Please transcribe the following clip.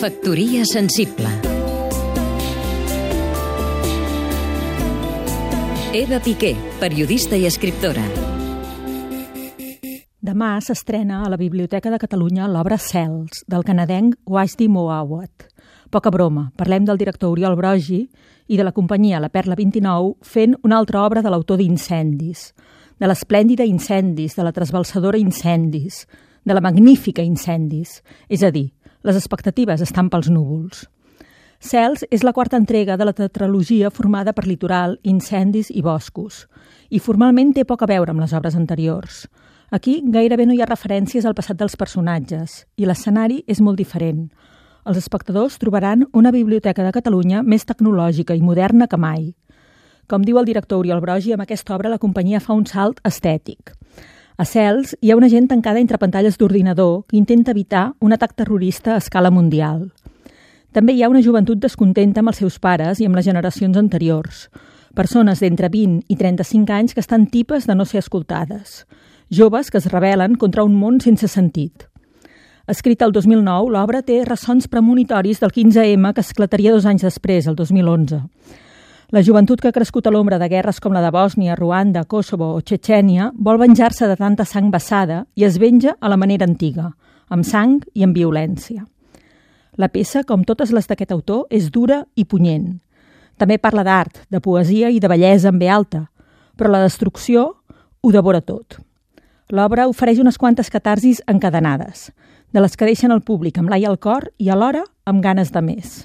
Factoria sensible. Eva Piqué, periodista i escriptora. Demà s'estrena a la Biblioteca de Catalunya l'obra Cels, del canadenc Wajdi Mouawad. Poca broma, parlem del director Oriol Brogi i de la companyia La Perla 29 fent una altra obra de l'autor d'Incendis, de l'esplèndida Incendis, de la trasbalsadora Incendis, de la magnífica Incendis, és a dir, les expectatives estan pels núvols. Cels és la quarta entrega de la tetralogia formada per litoral, incendis i boscos, i formalment té poc a veure amb les obres anteriors. Aquí gairebé no hi ha referències al passat dels personatges, i l'escenari és molt diferent. Els espectadors trobaran una biblioteca de Catalunya més tecnològica i moderna que mai. Com diu el director Oriol Brogi, amb aquesta obra la companyia fa un salt estètic. A Cels hi ha una gent tancada entre pantalles d'ordinador que intenta evitar un atac terrorista a escala mundial. També hi ha una joventut descontenta amb els seus pares i amb les generacions anteriors. Persones d'entre 20 i 35 anys que estan tipes de no ser escoltades. Joves que es rebel·len contra un món sense sentit. Escrita el 2009, l'obra té ressons premonitoris del 15M que esclataria dos anys després, el 2011. La joventut que ha crescut a l'ombra de guerres com la de Bòsnia, Ruanda, Kosovo o Txetxènia vol venjar-se de tanta sang vessada i es venja a la manera antiga, amb sang i amb violència. La peça, com totes les d'aquest autor, és dura i punyent. També parla d'art, de poesia i de bellesa en ve alta, però la destrucció ho devora tot. L'obra ofereix unes quantes catarsis encadenades, de les que deixen el públic amb l'ai al cor i alhora amb ganes de més.